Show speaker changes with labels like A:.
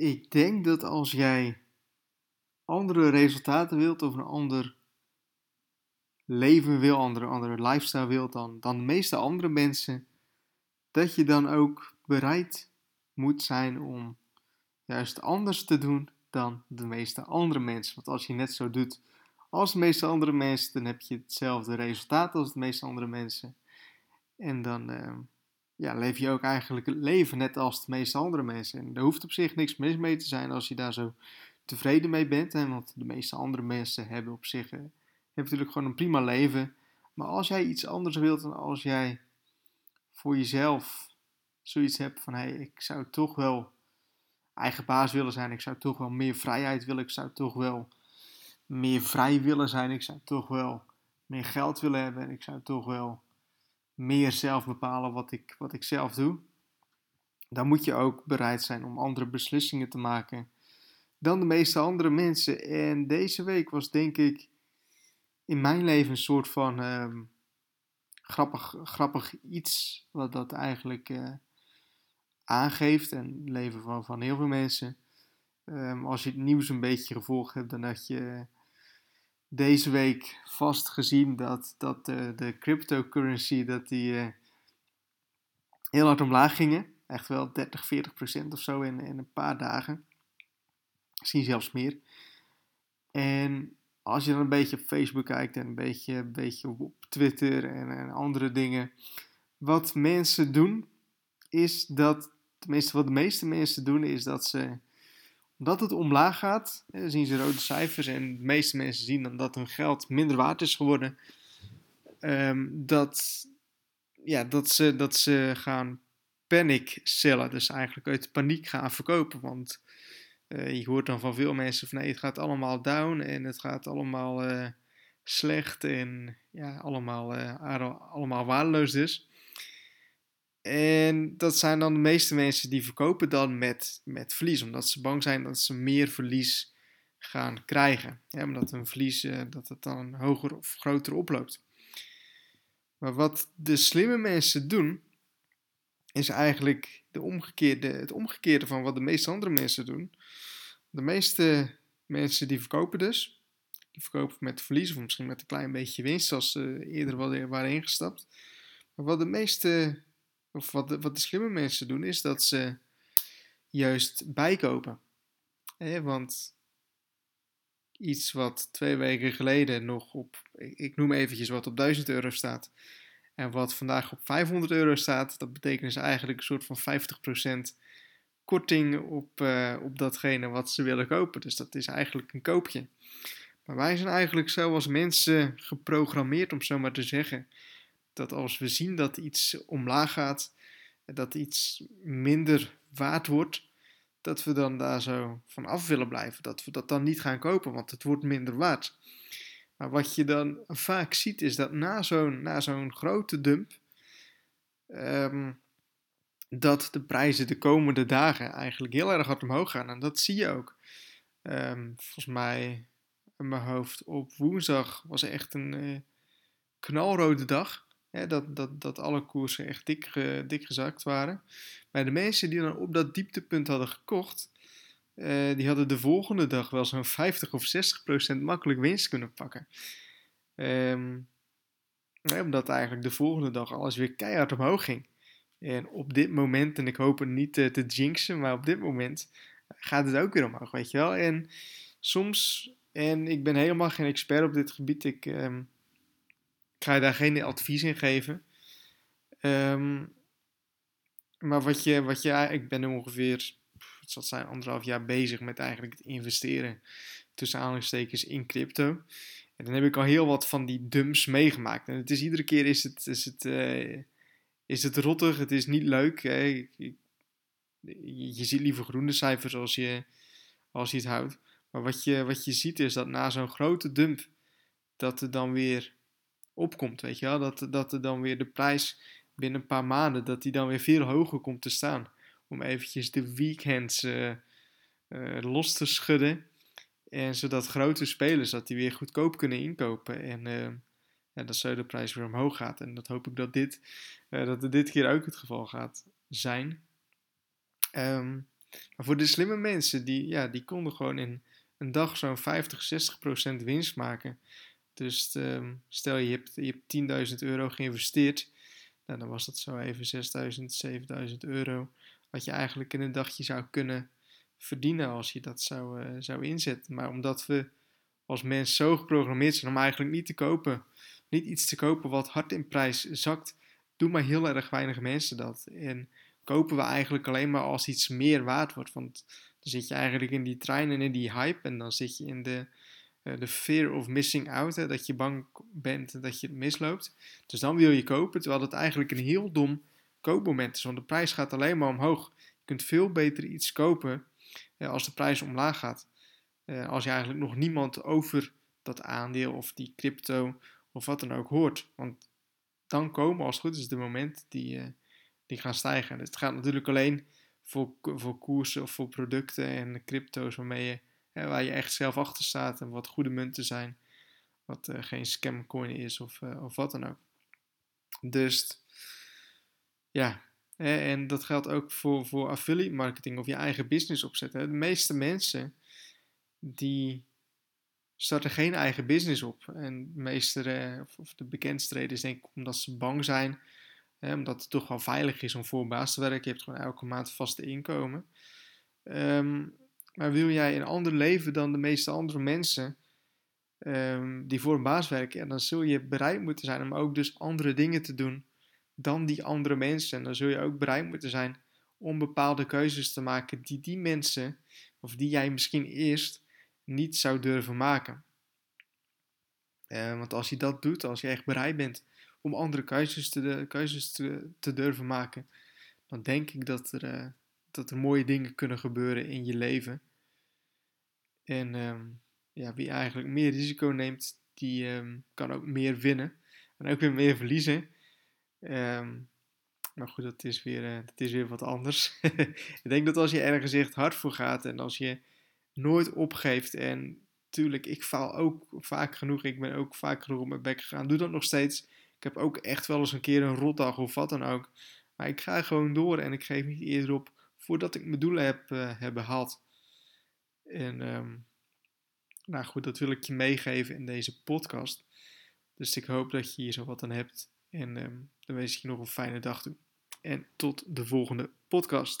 A: Ik denk dat als jij andere resultaten wilt of een ander leven wil, andere, andere lifestyle wilt dan, dan de meeste andere mensen, dat je dan ook bereid moet zijn om juist anders te doen dan de meeste andere mensen. Want als je net zo doet als de meeste andere mensen, dan heb je hetzelfde resultaat als de meeste andere mensen. En dan uh, ja, leef je ook eigenlijk leven net als de meeste andere mensen. En er hoeft op zich niks mis mee te zijn als je daar zo tevreden mee bent. Want de meeste andere mensen hebben op zich uh, hebben natuurlijk gewoon een prima leven. Maar als jij iets anders wilt en als jij voor jezelf zoiets hebt van hé, hey, ik zou toch wel eigen baas willen zijn, ik zou toch wel meer vrijheid willen, ik zou toch wel meer vrij willen zijn, ik zou toch wel meer geld willen hebben en ik zou toch wel meer zelf bepalen wat ik, wat ik zelf doe. Dan moet je ook bereid zijn om andere beslissingen te maken dan de meeste andere mensen. En deze week was denk ik in mijn leven een soort van um, grappig, grappig iets. Wat dat eigenlijk uh, aangeeft. En het leven van, van heel veel mensen. Um, als je het nieuws een beetje gevolgd hebt, dan had je deze week vast gezien dat, dat de, de cryptocurrency dat die, uh, heel hard omlaag gingen. Echt wel 30, 40 procent of zo in, in een paar dagen. Misschien zelfs meer. En als je dan een beetje op Facebook kijkt en een beetje, een beetje op Twitter en, en andere dingen. Wat mensen doen, is dat, tenminste wat de meeste mensen doen, is dat ze, omdat het omlaag gaat, zien ze rode cijfers en de meeste mensen zien dan dat hun geld minder waard is geworden. Um, dat, ja, dat, ze, dat ze gaan panic cellen, dus eigenlijk uit paniek gaan verkopen. Want uh, je hoort dan van veel mensen van nee, het gaat allemaal down en het gaat allemaal uh, slecht en ja, allemaal, uh, allemaal waardeloos dus. En dat zijn dan de meeste mensen die verkopen dan met, met verlies, omdat ze bang zijn dat ze meer verlies gaan krijgen. Ja, omdat een verlies dat het dan hoger of groter oploopt. Maar wat de slimme mensen doen, is eigenlijk de omgekeerde, het omgekeerde van wat de meeste andere mensen doen. De meeste mensen die verkopen dus, die verkopen met verlies of misschien met een klein beetje winst, als ze eerder waren ingestapt. Maar wat de meeste, of wat de, wat de slimme mensen doen, is dat ze juist bijkopen. want iets wat twee weken geleden nog op, ik noem eventjes wat op 1000 euro staat, en wat vandaag op 500 euro staat, dat betekent dus eigenlijk een soort van 50% korting op, uh, op datgene wat ze willen kopen. Dus dat is eigenlijk een koopje. Maar wij zijn eigenlijk zo als mensen geprogrammeerd, om zo maar te zeggen, dat als we zien dat iets omlaag gaat, dat iets minder waard wordt, dat we dan daar zo van af willen blijven. Dat we dat dan niet gaan kopen, want het wordt minder waard. Maar wat je dan vaak ziet is dat na zo'n, na zo'n grote dump, um, dat de prijzen de komende dagen eigenlijk heel erg hard omhoog gaan. En dat zie je ook. Um, volgens mij in mijn hoofd op woensdag was echt een uh, knalrode dag. Dat, dat, dat alle koersen echt dik, uh, dik gezakt waren. Maar de mensen die dan op dat dieptepunt hadden gekocht, uh, die hadden de volgende dag wel zo'n 50 of 60 procent makkelijk winst kunnen pakken. Um, omdat eigenlijk de volgende dag alles weer keihard omhoog ging. En op dit moment, en ik hoop het niet te, te jinxen, maar op dit moment gaat het ook weer omhoog, weet je wel. En soms, en ik ben helemaal geen expert op dit gebied, ik, um, ga je daar geen advies in geven. Um, maar wat je, wat je, ik ben ongeveer, het zal zijn, anderhalf jaar bezig met eigenlijk het investeren tussen aanhalingstekens in crypto. En dan heb ik al heel wat van die dumps meegemaakt. En het is iedere keer is het, is het uh, is het rottig, het is niet leuk. Hè? Je ziet liever groene cijfers als je, als je het houdt. Maar wat je, wat je ziet is dat na zo'n grote dump, dat er dan weer opkomt, weet je wel. Dat, dat er dan weer de prijs binnen een paar maanden, dat die dan weer veel hoger komt te staan. Om eventjes de weekends uh, uh, los te schudden. En zodat grote spelers, dat die weer goedkoop kunnen inkopen. En uh, ja, dat zo de prijs weer omhoog gaat. En dat hoop ik dat dit, dat dit keer ook het geval gaat zijn. Um, Maar voor de slimme mensen, die, ja, die konden gewoon in een dag zo'n 50, 60 procent winst maken. Dus ehm, stel je hebt, je hebt 10.000 euro geïnvesteerd, nou, dan was dat zo even 6.000, 7.000 euro. Wat je eigenlijk in een dagje zou kunnen verdienen als je dat zou, uh, zou inzetten. Maar omdat we als mens zo geprogrammeerd zijn om eigenlijk niet te kopen, niet iets te kopen wat hard in prijs zakt, doen maar heel erg weinig mensen dat. En kopen we eigenlijk alleen maar als iets meer waard wordt. Want dan zit je eigenlijk in die trein en in die hype en dan zit je in de, de fear of missing out, hè, dat je bang bent dat je het misloopt. Dus dan wil je kopen, terwijl het eigenlijk een heel dom koopmoment is, want de prijs gaat alleen maar omhoog. Je kunt veel beter iets kopen uh, als de prijs omlaag gaat. Uh, als je eigenlijk nog niemand over dat aandeel of die crypto of wat dan ook hoort. Want dan komen als het goed is de momenten die, die gaan stijgen. Dus het gaat natuurlijk alleen voor, voor koersen of voor producten en crypto's waarmee je, hè, waar je echt zelf achter staat en wat goede munten zijn. Wat uh, geen scamcoin is of, uh, of wat dan ook. Dus ja, hè, en dat geldt ook voor, voor affiliate marketing of je eigen business opzetten. De meeste mensen die starten geen eigen business op. En de meeste, uh, of de bekendste reden is denk ik omdat ze bang zijn omdat het toch wel veilig is om voor baas te werken. Je hebt gewoon elke maand vaste inkomen. Um, maar wil jij een ander leven dan de meeste andere mensen um, die voor een baas werken, dan zul je bereid moeten zijn om ook dus andere dingen te doen dan die andere mensen. En dan zul je ook bereid moeten zijn om bepaalde keuzes te maken die die mensen, of die jij misschien eerst niet zou durven maken. Uh, want als je dat doet, als je echt bereid bent om andere keuzes te, keuzes te, durven maken, dan denk ik dat er, uh, dat er mooie dingen kunnen gebeuren in je leven. En um, ja, wie eigenlijk meer risico neemt, die um, kan ook meer winnen. En ook weer meer verliezen. Um, maar goed, dat is weer, uh, dat is weer wat anders. ik denk dat als je ergens echt hard voor gaat en als je nooit opgeeft en tuurlijk, ik faal ook vaak genoeg. Ik ben ook vaak genoeg op mijn bek gegaan. Doe dat nog steeds. Ik heb ook echt wel eens een keer een rotdag of wat dan ook. Maar ik ga gewoon door en ik geef niet eerder op voordat ik mijn doelen heb, uh, heb behaald. En um, nou goed, dat wil ik je meegeven in deze podcast. Dus ik hoop dat je hier zo wat aan hebt. En um, dan wens ik je nog een fijne dag toe. En tot de volgende podcast.